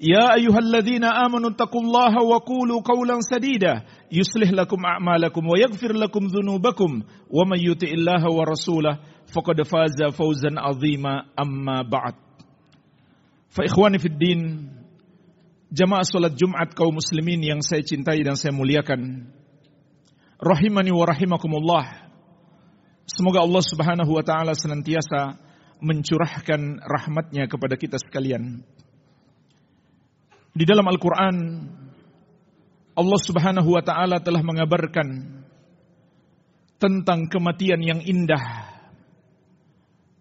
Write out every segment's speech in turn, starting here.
يا أيها الذين آمنوا اتقوا الله وقولوا قولا سديدا يصلح لكم أعمالكم ويغفر لكم ذنوبكم ومن يطع الله ورسوله فقد فاز فوزا عظيما أما بعد فإخواني في الدين Jamaah salat Jumat kaum muslimin yang saya cintai dan saya muliakan. Rahimani wa rahimakumullah. Semoga Allah Subhanahu wa taala senantiasa mencurahkan rahmatnya kepada kita sekalian. Di dalam Al-Quran, Allah subhanahu wa ta'ala telah mengabarkan tentang kematian yang indah.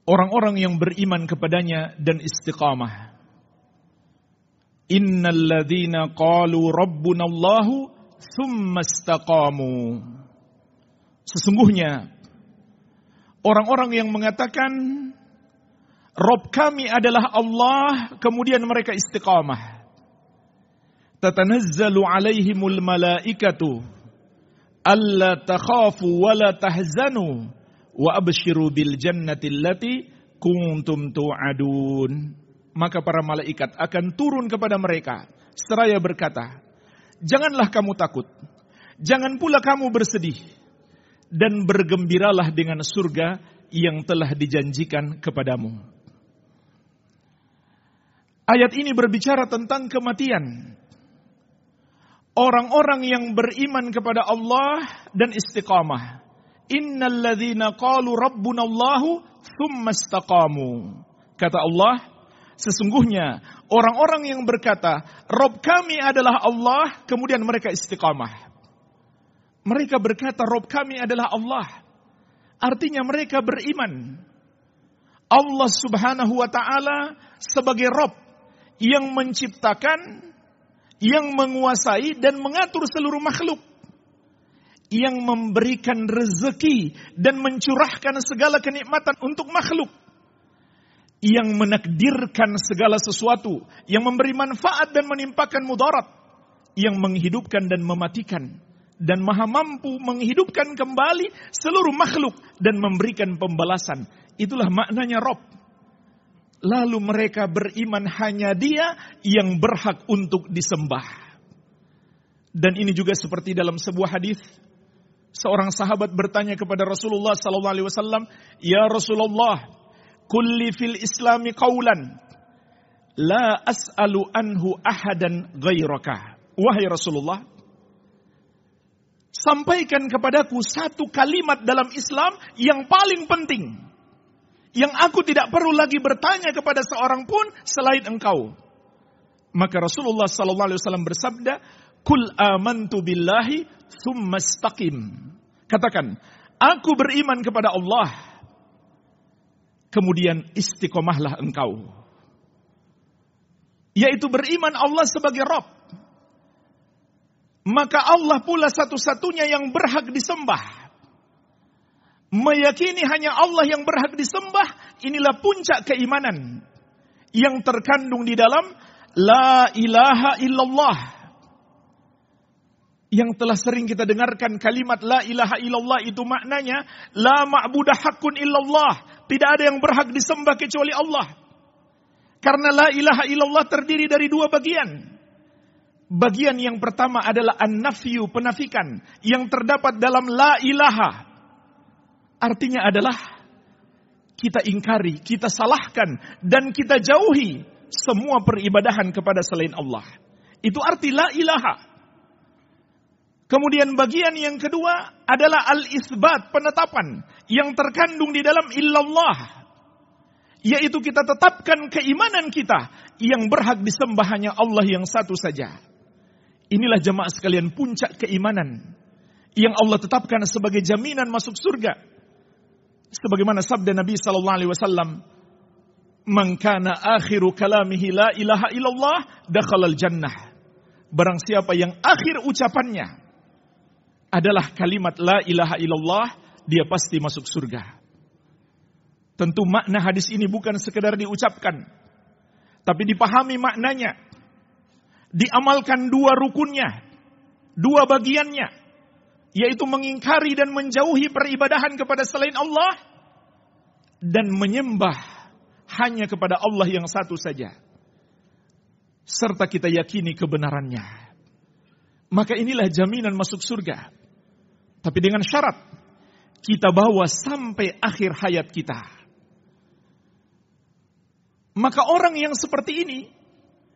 Orang-orang yang beriman kepadanya dan istiqamah. Innalladzina qalu rabbuna Allahu istaqamu. Sesungguhnya, orang-orang yang mengatakan, Rob kami adalah Allah, kemudian mereka istiqamah tatanazzalu alaihimul malaikatu alla takhafu wa la tahzanu wa abshiru bil jannati allati kuntum tu'adun maka para malaikat akan turun kepada mereka. Seraya berkata janganlah kamu takut. Jangan pula kamu bersedih. Dan bergembiralah dengan surga yang telah dijanjikan kepadamu. Ayat ini berbicara tentang kematian orang-orang yang beriman kepada Allah dan istiqamah. Innalladzina qalu rabbuna Allahu thumma istaqamu. Kata Allah, sesungguhnya orang-orang yang berkata, Rob kami adalah Allah, kemudian mereka istiqamah. Mereka berkata, Rob kami adalah Allah. Artinya mereka beriman. Allah subhanahu wa ta'ala sebagai Rob yang menciptakan yang menguasai dan mengatur seluruh makhluk, yang memberikan rezeki dan mencurahkan segala kenikmatan untuk makhluk, yang menakdirkan segala sesuatu, yang memberi manfaat dan menimpakan mudarat, yang menghidupkan dan mematikan, dan maha mampu menghidupkan kembali seluruh makhluk dan memberikan pembalasan. Itulah maknanya Rob. Lalu mereka beriman hanya dia yang berhak untuk disembah. Dan ini juga seperti dalam sebuah hadis seorang sahabat bertanya kepada Rasulullah sallallahu alaihi wasallam, "Ya Rasulullah, kulli fil Islami qaulan la as'alu anhu ahadan ghairaka." Wahai Rasulullah, sampaikan kepadaku satu kalimat dalam Islam yang paling penting yang aku tidak perlu lagi bertanya kepada seorang pun selain engkau. Maka Rasulullah sallallahu alaihi wasallam bersabda, "Kul amantu billahi tsumma Katakan, aku beriman kepada Allah. Kemudian istiqomahlah engkau. Yaitu beriman Allah sebagai Rabb. Maka Allah pula satu-satunya yang berhak disembah meyakini hanya Allah yang berhak disembah, inilah puncak keimanan yang terkandung di dalam La ilaha illallah. Yang telah sering kita dengarkan kalimat La ilaha illallah itu maknanya La ma'budah hakun illallah. Tidak ada yang berhak disembah kecuali Allah. Karena La ilaha illallah terdiri dari dua bagian. Bagian yang pertama adalah an-nafyu, penafikan. Yang terdapat dalam La ilaha. Artinya adalah kita ingkari, kita salahkan, dan kita jauhi semua peribadahan kepada selain Allah. Itu arti la ilaha. Kemudian bagian yang kedua adalah al-isbat, penetapan yang terkandung di dalam illallah. Yaitu kita tetapkan keimanan kita yang berhak disembah hanya Allah yang satu saja. Inilah jemaah sekalian puncak keimanan yang Allah tetapkan sebagai jaminan masuk surga. Sebagaimana sabda Nabi sallallahu alaihi wasallam, "Man kana akhiru kalamihi la ilaha illallah dakhala jannah." Barang siapa yang akhir ucapannya adalah kalimat la ilaha illallah, dia pasti masuk surga. Tentu makna hadis ini bukan sekedar diucapkan, tapi dipahami maknanya. Diamalkan dua rukunnya, dua bagiannya, yaitu mengingkari dan menjauhi peribadahan kepada selain Allah dan menyembah hanya kepada Allah yang satu saja. Serta kita yakini kebenarannya. Maka inilah jaminan masuk surga. Tapi dengan syarat kita bawa sampai akhir hayat kita. Maka orang yang seperti ini,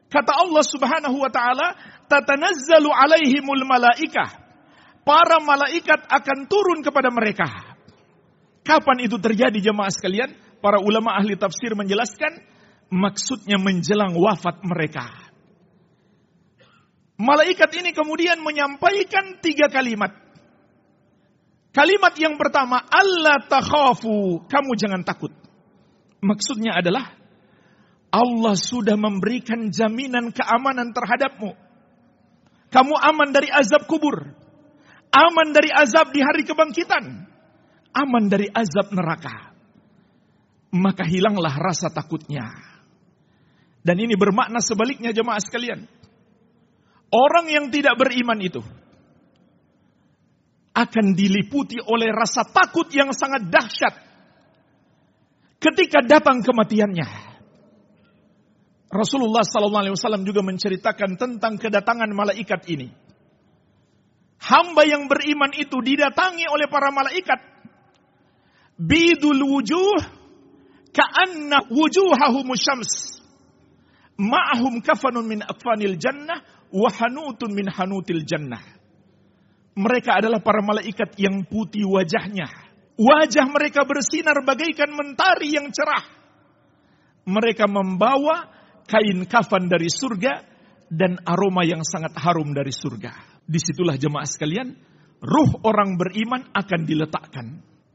kata Allah Subhanahu wa taala, tatanazzalu alaihimul malaikah. Para malaikat akan turun kepada mereka. Kapan itu terjadi jemaah sekalian? Para ulama ahli tafsir menjelaskan maksudnya menjelang wafat mereka. Malaikat ini kemudian menyampaikan tiga kalimat. Kalimat yang pertama, Allah takhafu, kamu jangan takut. Maksudnya adalah Allah sudah memberikan jaminan keamanan terhadapmu. Kamu aman dari azab kubur. Aman dari azab di hari kebangkitan. Aman dari azab neraka. Maka hilanglah rasa takutnya. Dan ini bermakna sebaliknya jemaah sekalian. Orang yang tidak beriman itu akan diliputi oleh rasa takut yang sangat dahsyat ketika datang kematiannya. Rasulullah SAW juga menceritakan tentang kedatangan malaikat ini. Hamba yang beriman itu didatangi oleh para malaikat. Bidul wujuh ka'anna wujuhahum syams. Ma'ahum kafanun min akfanil jannah wa hanutun min hanutil jannah mereka adalah para malaikat yang putih wajahnya. Wajah mereka bersinar bagaikan mentari yang cerah. Mereka membawa kain kafan dari surga dan aroma yang sangat harum dari surga. Di situlah jemaah sekalian, ruh orang beriman akan diletakkan.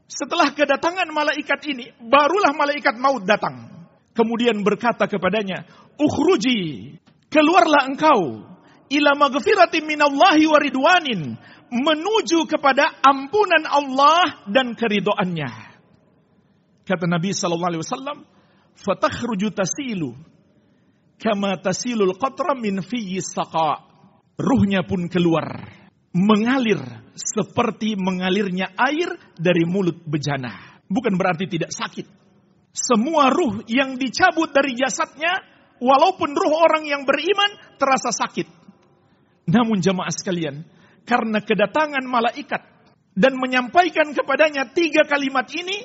Setelah kedatangan malaikat ini, barulah malaikat maut datang. Kemudian berkata kepadanya, Ukhruji, keluarlah engkau, ila magfiratin minallahi wa ridwanin, menuju kepada ampunan Allah dan keridoannya. Kata Nabi sallallahu alaihi wasallam, "Fatakhruju tasilu kama tasilul qatra min fiyyi saqa." Ruhnya pun keluar, mengalir seperti mengalirnya air dari mulut bejana. Bukan berarti tidak sakit. Semua ruh yang dicabut dari jasadnya, walaupun ruh orang yang beriman terasa sakit. Namun jemaah sekalian, karena kedatangan malaikat dan menyampaikan kepadanya tiga kalimat ini,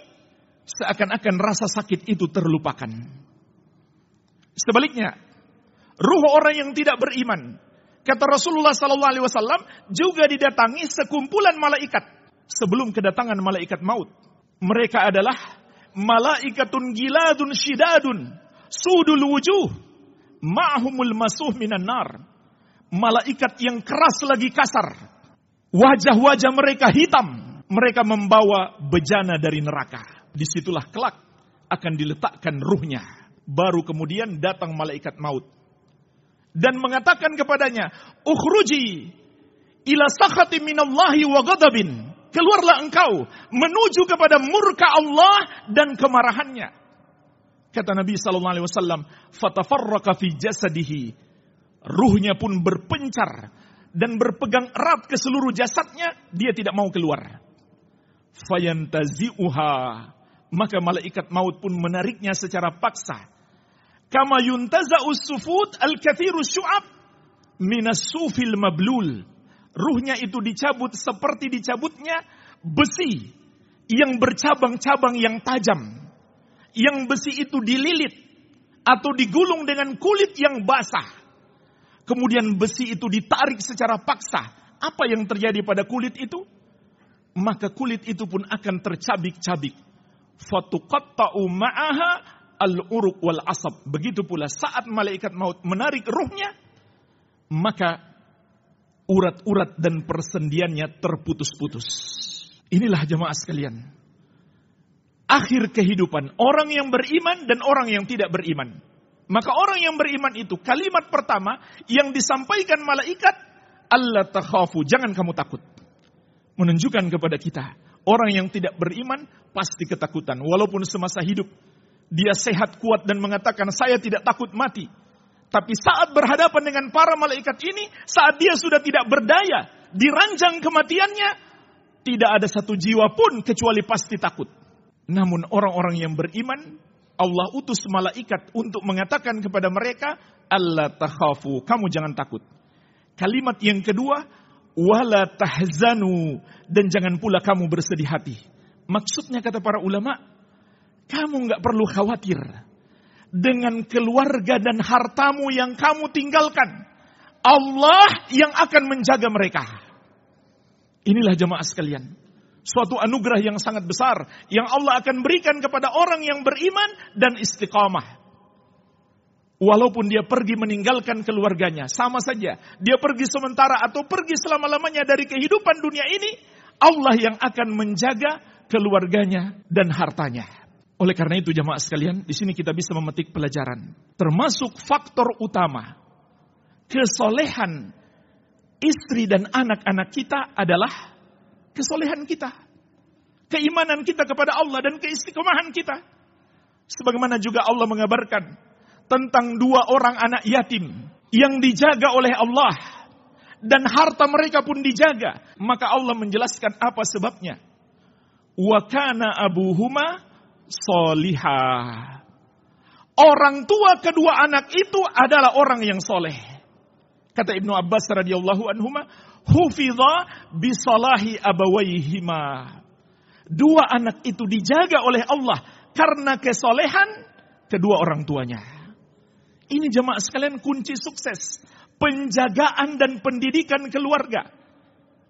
seakan-akan rasa sakit itu terlupakan. Sebaliknya, ruh orang yang tidak beriman, kata Rasulullah SAW juga didatangi sekumpulan malaikat sebelum kedatangan malaikat maut. Mereka adalah malaikatun giladun shidadun, sudul wujuh, ma'humul masuh minan nar. Malaikat yang keras lagi kasar, Wajah-wajah mereka hitam. Mereka membawa bejana dari neraka. Di situlah kelak akan diletakkan ruhnya. Baru kemudian datang malaikat maut. Dan mengatakan kepadanya, Ukhruji ila sakhati minallahi wa gadabin. Keluarlah engkau menuju kepada murka Allah dan kemarahannya. Kata Nabi sallallahu alaihi wasallam, "Fatafarraqa fi jasadihi." Ruhnya pun berpencar dan berpegang erat ke seluruh jasadnya, dia tidak mau keluar. Fayantazi'uha. Maka malaikat maut pun menariknya secara paksa. Kama yuntaza'us sufut al-kathiru syu'ab minas sufil mablul. Ruhnya itu dicabut seperti dicabutnya besi yang bercabang-cabang yang tajam. Yang besi itu dililit atau digulung dengan kulit yang basah Kemudian besi itu ditarik secara paksa apa yang terjadi pada kulit itu? Maka kulit itu pun akan tercabik-cabik. Fatuqatta'u ma'aha al-uruq wal asab. Begitu pula saat malaikat maut menarik ruhnya, maka urat-urat dan persendiannya terputus-putus. Inilah jemaah sekalian. Akhir kehidupan orang yang beriman dan orang yang tidak beriman. Maka orang yang beriman itu kalimat pertama yang disampaikan malaikat Allah takhafu, jangan kamu takut. Menunjukkan kepada kita, orang yang tidak beriman pasti ketakutan walaupun semasa hidup dia sehat kuat dan mengatakan saya tidak takut mati. Tapi saat berhadapan dengan para malaikat ini, saat dia sudah tidak berdaya, diranjang kematiannya, tidak ada satu jiwa pun kecuali pasti takut. Namun orang-orang yang beriman, Allah utus malaikat untuk mengatakan kepada mereka, Allah takhafu, kamu jangan takut. Kalimat yang kedua, wala tahzanu, dan jangan pula kamu bersedih hati. Maksudnya kata para ulama, kamu nggak perlu khawatir dengan keluarga dan hartamu yang kamu tinggalkan. Allah yang akan menjaga mereka. Inilah jemaah sekalian. Suatu anugerah yang sangat besar yang Allah akan berikan kepada orang yang beriman dan istiqamah. Walaupun dia pergi meninggalkan keluarganya, sama saja. Dia pergi sementara atau pergi selama-lamanya dari kehidupan dunia ini, Allah yang akan menjaga keluarganya dan hartanya. Oleh karena itu jamaah sekalian, di sini kita bisa memetik pelajaran. Termasuk faktor utama kesolehan istri dan anak-anak kita adalah kesolehan kita. Keimanan kita kepada Allah dan keistiqomahan kita. Sebagaimana juga Allah mengabarkan tentang dua orang anak yatim yang dijaga oleh Allah dan harta mereka pun dijaga. Maka Allah menjelaskan apa sebabnya. Wa kana abuhuma solihah. Orang tua kedua anak itu adalah orang yang soleh. Kata Ibnu Abbas radhiyallahu anhu, hufidha bisalahi abawaihima. Dua anak itu dijaga oleh Allah karena kesolehan kedua orang tuanya. Ini jemaah sekalian kunci sukses. Penjagaan dan pendidikan keluarga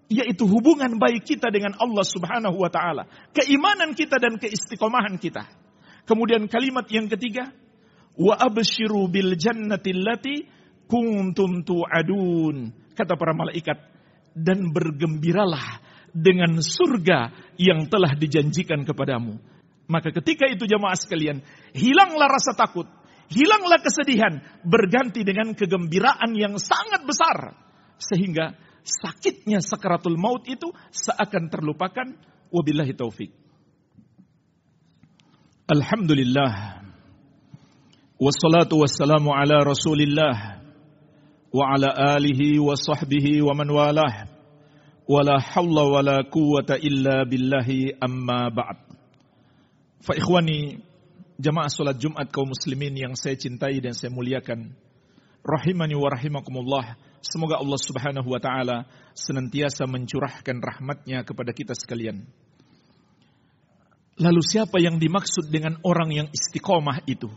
yaitu hubungan baik kita dengan Allah Subhanahu wa taala, keimanan kita dan keistiqomahan kita. Kemudian kalimat yang ketiga, wa abshiru bil jannati allati kuntum tu'adun. Kata para malaikat, dan bergembiralah dengan surga yang telah dijanjikan kepadamu. Maka ketika itu jamaah sekalian, hilanglah rasa takut, hilanglah kesedihan, berganti dengan kegembiraan yang sangat besar. Sehingga sakitnya sakaratul maut itu seakan terlupakan. Wabillahi taufik. Alhamdulillah. Wassalatu wassalamu ala rasulillah. Wa ala alihi wa sahbihi wa man walah. Wala hawla wala quwata illa billahi amma ba'd. Fa ikhwani jamaah salat Jumat kaum muslimin yang saya cintai dan saya muliakan. Rahimani wa rahimakumullah. Semoga Allah Subhanahu wa taala senantiasa mencurahkan rahmatnya kepada kita sekalian. Lalu siapa yang dimaksud dengan orang yang istiqomah itu?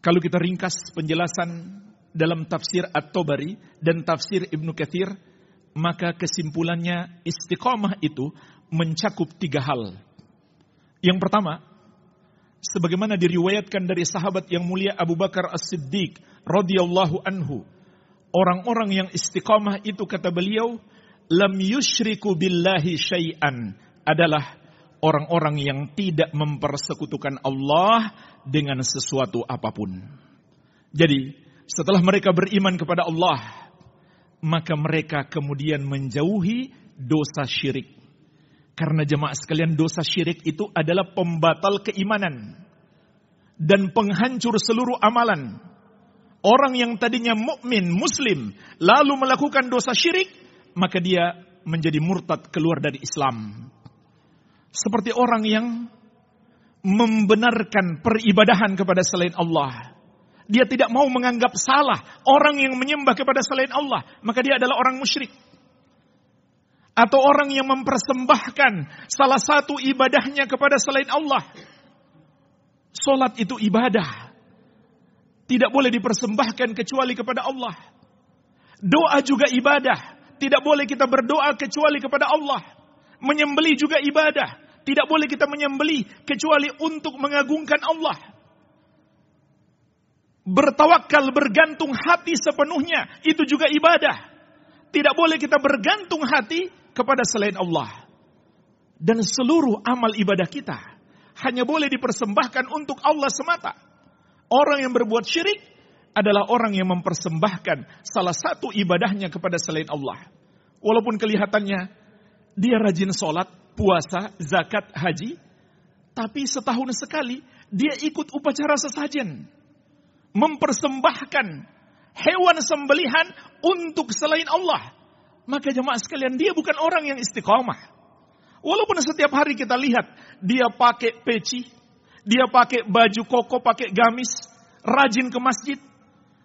Kalau kita ringkas penjelasan dalam tafsir At-Tabari dan tafsir Ibnu Katsir, maka kesimpulannya istiqomah itu mencakup tiga hal. Yang pertama, sebagaimana diriwayatkan dari sahabat yang mulia Abu Bakar As-Siddiq radhiyallahu anhu Orang-orang yang istiqamah itu kata beliau, lam yushriku billahi syai'an adalah orang-orang yang tidak mempersekutukan Allah dengan sesuatu apa pun. Jadi, setelah mereka beriman kepada Allah, maka mereka kemudian menjauhi dosa syirik. Karena jemaah sekalian dosa syirik itu adalah pembatal keimanan dan penghancur seluruh amalan. Orang yang tadinya mukmin, muslim, lalu melakukan dosa syirik, maka dia menjadi murtad keluar dari Islam. Seperti orang yang membenarkan peribadahan kepada selain Allah. Dia tidak mau menganggap salah orang yang menyembah kepada selain Allah, maka dia adalah orang musyrik. Atau orang yang mempersembahkan salah satu ibadahnya kepada selain Allah. Solat itu ibadah tidak boleh dipersembahkan kecuali kepada Allah. Doa juga ibadah. Tidak boleh kita berdoa kecuali kepada Allah. Menyembeli juga ibadah. Tidak boleh kita menyembeli kecuali untuk mengagungkan Allah. Bertawakal, bergantung hati sepenuhnya, itu juga ibadah. Tidak boleh kita bergantung hati kepada selain Allah. Dan seluruh amal ibadah kita hanya boleh dipersembahkan untuk Allah semata. Orang yang berbuat syirik adalah orang yang mempersembahkan salah satu ibadahnya kepada selain Allah. Walaupun kelihatannya dia rajin sholat, puasa, zakat, haji, tapi setahun sekali dia ikut upacara sesajen. Mempersembahkan hewan sembelihan untuk selain Allah. Maka jemaah sekalian, dia bukan orang yang istiqomah. Walaupun setiap hari kita lihat, dia pakai peci, dia pakai baju koko, pakai gamis, rajin ke masjid,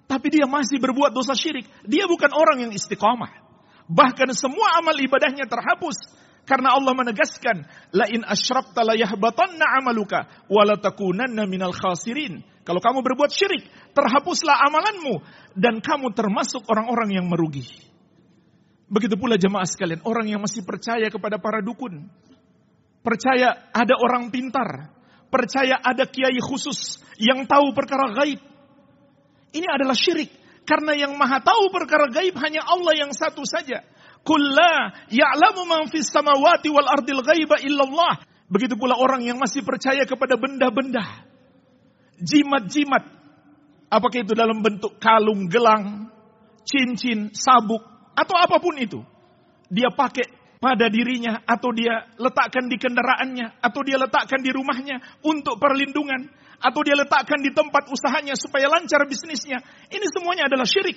tapi dia masih berbuat dosa syirik. Dia bukan orang yang istiqamah. Bahkan semua amal ibadahnya terhapus. Karena Allah menegaskan, la in asyrakta amaluka wa takunanna minal khasirin. Kalau kamu berbuat syirik, terhapuslah amalanmu dan kamu termasuk orang-orang yang merugi. Begitu pula jemaah sekalian, orang yang masih percaya kepada para dukun. Percaya ada orang pintar, percaya ada kiai khusus yang tahu perkara gaib. Ini adalah syirik. Karena yang maha tahu perkara gaib hanya Allah yang satu saja. Kulla ya'lamu man fis samawati wal ardil ghaiba illallah. Begitu pula orang yang masih percaya kepada benda-benda. Jimat-jimat. Apakah itu dalam bentuk kalung, gelang, cincin, sabuk, atau apa pun itu. Dia pakai pada dirinya, atau dia letakkan di kendaraannya, atau dia letakkan di rumahnya untuk perlindungan atau dia letakkan di tempat usahanya supaya lancar bisnisnya. Ini semuanya adalah syirik.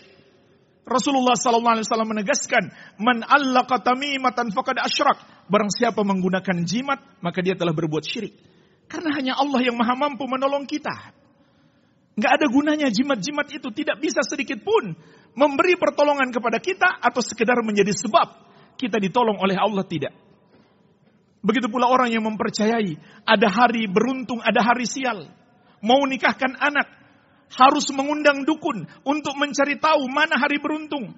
Rasulullah sallallahu alaihi wasallam menegaskan, "Man allaqa tamimatan faqad asyrak." Barang siapa menggunakan jimat, maka dia telah berbuat syirik. Karena hanya Allah yang Maha mampu menolong kita. Nggak ada gunanya jimat-jimat itu tidak bisa sedikit pun memberi pertolongan kepada kita atau sekedar menjadi sebab kita ditolong oleh Allah tidak. Begitu pula orang yang mempercayai ada hari beruntung, ada hari sial mau nikahkan anak, harus mengundang dukun untuk mencari tahu mana hari beruntung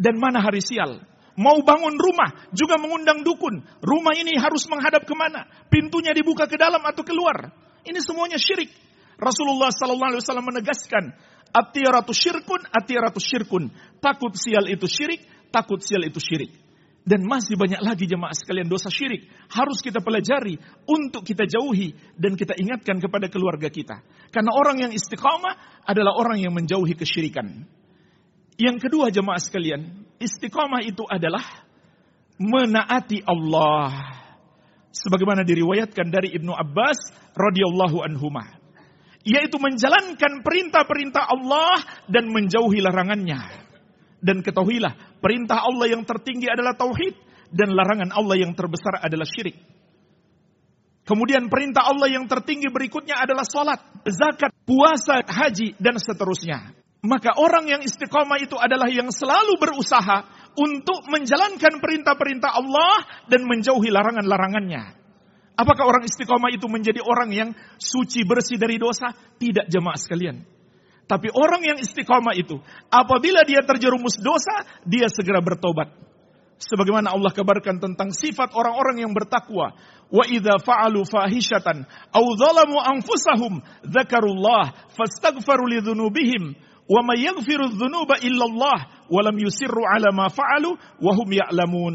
dan mana hari sial. Mau bangun rumah juga mengundang dukun. Rumah ini harus menghadap ke mana? Pintunya dibuka ke dalam atau keluar? Ini semuanya syirik. Rasulullah Sallallahu Alaihi Wasallam menegaskan, Atiyaratu syirkun, atiyaratu syirkun. Takut sial itu syirik, takut sial itu syirik. Dan masih banyak lagi jemaah sekalian dosa syirik. Harus kita pelajari untuk kita jauhi dan kita ingatkan kepada keluarga kita. Karena orang yang istiqamah adalah orang yang menjauhi kesyirikan. Yang kedua jemaah sekalian, istiqamah itu adalah menaati Allah. Sebagaimana diriwayatkan dari Ibnu Abbas radhiyallahu anhumah. Yaitu menjalankan perintah-perintah Allah dan menjauhi larangannya. Dan ketahuilah, perintah Allah yang tertinggi adalah tauhid dan larangan Allah yang terbesar adalah syirik. Kemudian perintah Allah yang tertinggi berikutnya adalah salat, zakat, puasa, haji dan seterusnya. Maka orang yang istiqomah itu adalah yang selalu berusaha untuk menjalankan perintah-perintah Allah dan menjauhi larangan-larangannya. Apakah orang istiqomah itu menjadi orang yang suci bersih dari dosa? Tidak jemaah sekalian. Tapi orang yang istiqamah itu, apabila dia terjerumus dosa, dia segera bertobat. Sebagaimana Allah kabarkan tentang sifat orang-orang yang bertakwa. Wa idza fa'alu fahishatan aw zalamu anfusahum dzakarullah fastaghfaru li dzunubihim wa may yaghfiru dzunuba illa Allah wa lam yusirru ala ma fa'alu wa hum ya'lamun.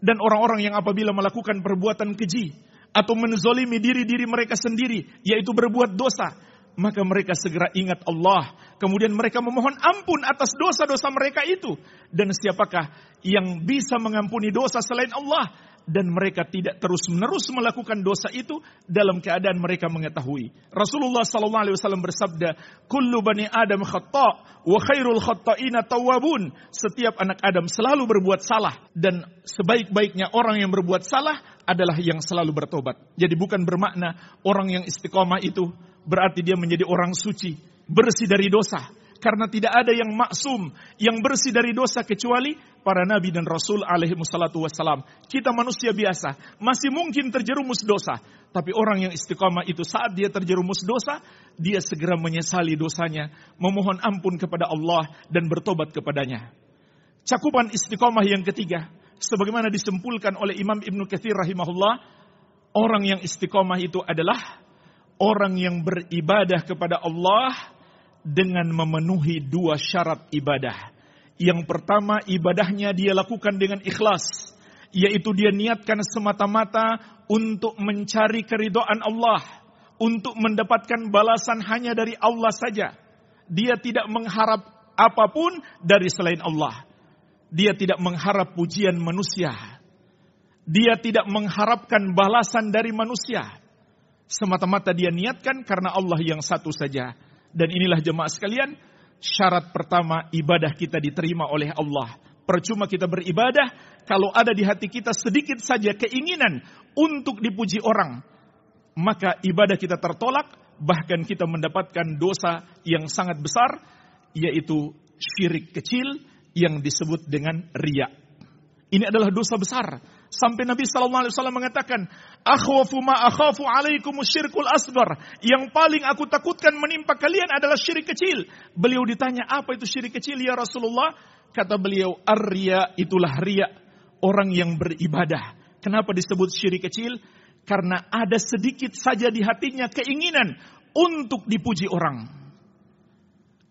Dan orang-orang yang apabila melakukan perbuatan keji atau menzolimi diri-diri mereka sendiri, yaitu berbuat dosa, maka mereka segera ingat Allah. Kemudian mereka memohon ampun atas dosa-dosa mereka itu. Dan siapakah yang bisa mengampuni dosa selain Allah? Dan mereka tidak terus-menerus melakukan dosa itu dalam keadaan mereka mengetahui. Rasulullah wasallam bersabda, "Kullu bani Adam khata' wa khairul khata'ina tawwabun." Setiap anak Adam selalu berbuat salah dan sebaik-baiknya orang yang berbuat salah adalah yang selalu bertobat. Jadi bukan bermakna orang yang istiqomah itu berarti dia menjadi orang suci, bersih dari dosa. Karena tidak ada yang maksum, yang bersih dari dosa kecuali para nabi dan rasul alaihi wassalatu wassalam. Kita manusia biasa, masih mungkin terjerumus dosa. Tapi orang yang istiqamah itu saat dia terjerumus dosa, dia segera menyesali dosanya, memohon ampun kepada Allah dan bertobat kepadanya. Cakupan istiqomah yang ketiga, sebagaimana disimpulkan oleh Imam Ibnu Katsir rahimahullah, orang yang istiqomah itu adalah orang yang beribadah kepada Allah dengan memenuhi dua syarat ibadah. Yang pertama, ibadahnya dia lakukan dengan ikhlas, yaitu dia niatkan semata-mata untuk mencari keridhaan Allah, untuk mendapatkan balasan hanya dari Allah saja. Dia tidak mengharap apa pun dari selain Allah. Dia tidak mengharap pujian manusia. Dia tidak mengharapkan balasan dari manusia. Semata-mata dia niatkan karena Allah yang satu saja. Dan inilah jemaah sekalian, syarat pertama ibadah kita diterima oleh Allah. Percuma kita beribadah kalau ada di hati kita sedikit saja keinginan untuk dipuji orang, maka ibadah kita tertolak, bahkan kita mendapatkan dosa yang sangat besar, yaitu syirik kecil yang disebut dengan riak. Ini adalah dosa besar. Sampai Nabi Shallallahu Alaihi Wasallam mengatakan, "Akhwafu ma akhafu alaikum syirkul asbar." Yang paling aku takutkan menimpa kalian adalah syirik kecil. Beliau ditanya, apa itu syirik kecil ya Rasulullah? Kata beliau, "Arya itulah riak orang yang beribadah." Kenapa disebut syirik kecil? Karena ada sedikit saja di hatinya keinginan untuk dipuji orang.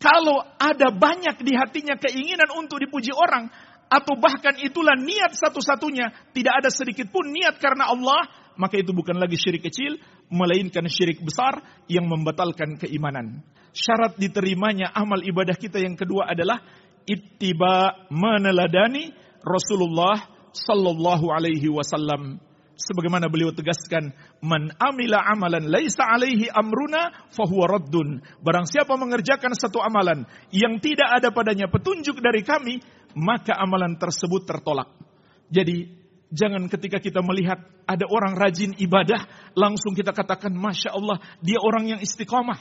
Kalau ada banyak di hatinya keinginan untuk dipuji orang, atau bahkan itulah niat satu-satunya, tidak ada sedikit pun niat karena Allah, maka itu bukan lagi syirik kecil, melainkan syirik besar yang membatalkan keimanan. Syarat diterimanya amal ibadah kita yang kedua adalah ittiba meneladani Rasulullah sallallahu alaihi wasallam sebagaimana beliau tegaskan man amila amalan laisa alaihi amruna fahuwa raddun barang siapa mengerjakan satu amalan yang tidak ada padanya petunjuk dari kami maka amalan tersebut tertolak jadi jangan ketika kita melihat ada orang rajin ibadah langsung kita katakan masya Allah dia orang yang istiqomah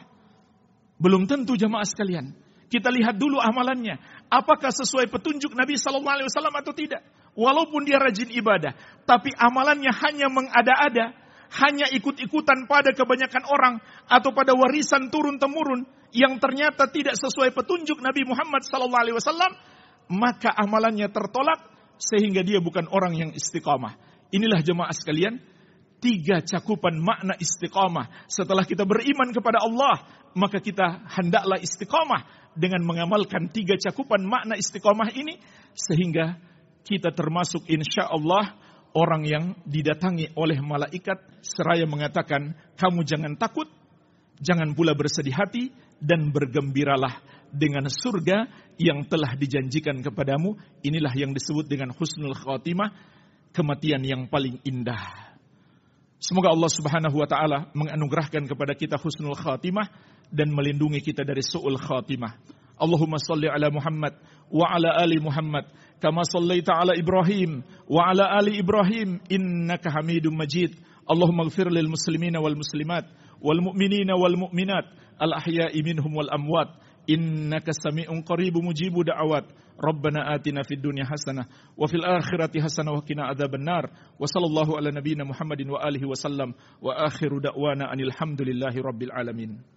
belum tentu jamaah sekalian kita lihat dulu amalannya. Apakah sesuai petunjuk Nabi Sallallahu Alaihi Wasallam atau tidak? Walaupun dia rajin ibadah, tapi amalannya hanya mengada-ada, hanya ikut-ikutan pada kebanyakan orang atau pada warisan turun temurun yang ternyata tidak sesuai petunjuk Nabi Muhammad Wasallam, maka amalannya tertolak sehingga dia bukan orang yang istiqamah. Inilah jemaah sekalian, tiga cakupan makna istiqamah. Setelah kita beriman kepada Allah, maka kita hendaklah istiqamah dengan mengamalkan tiga cakupan makna istiqomah ini sehingga kita termasuk insya Allah orang yang didatangi oleh malaikat seraya mengatakan kamu jangan takut, jangan pula bersedih hati dan bergembiralah dengan surga yang telah dijanjikan kepadamu. Inilah yang disebut dengan husnul khatimah, kematian yang paling indah. Semoga Allah Subhanahu wa taala menganugerahkan kepada kita husnul khatimah dan melindungi kita dari su'ul khatimah. Allahumma salli ala Muhammad wa ala ali Muhammad كما صليت على إبراهيم وعلى آل إبراهيم إنك حميد مجيد. اللهم اغفر للمسلمين والمسلمات والمؤمنين والمؤمنات الأحياء منهم والأموات. إنك سميع قريب مجيب دعوات. ربنا آتنا في الدنيا حسنة وفي الآخرة حسنة وقنا عذاب النار. وصلى الله على نبينا محمد وآله وسلم. وآخر دعوانا أن الحمد لله رب العالمين.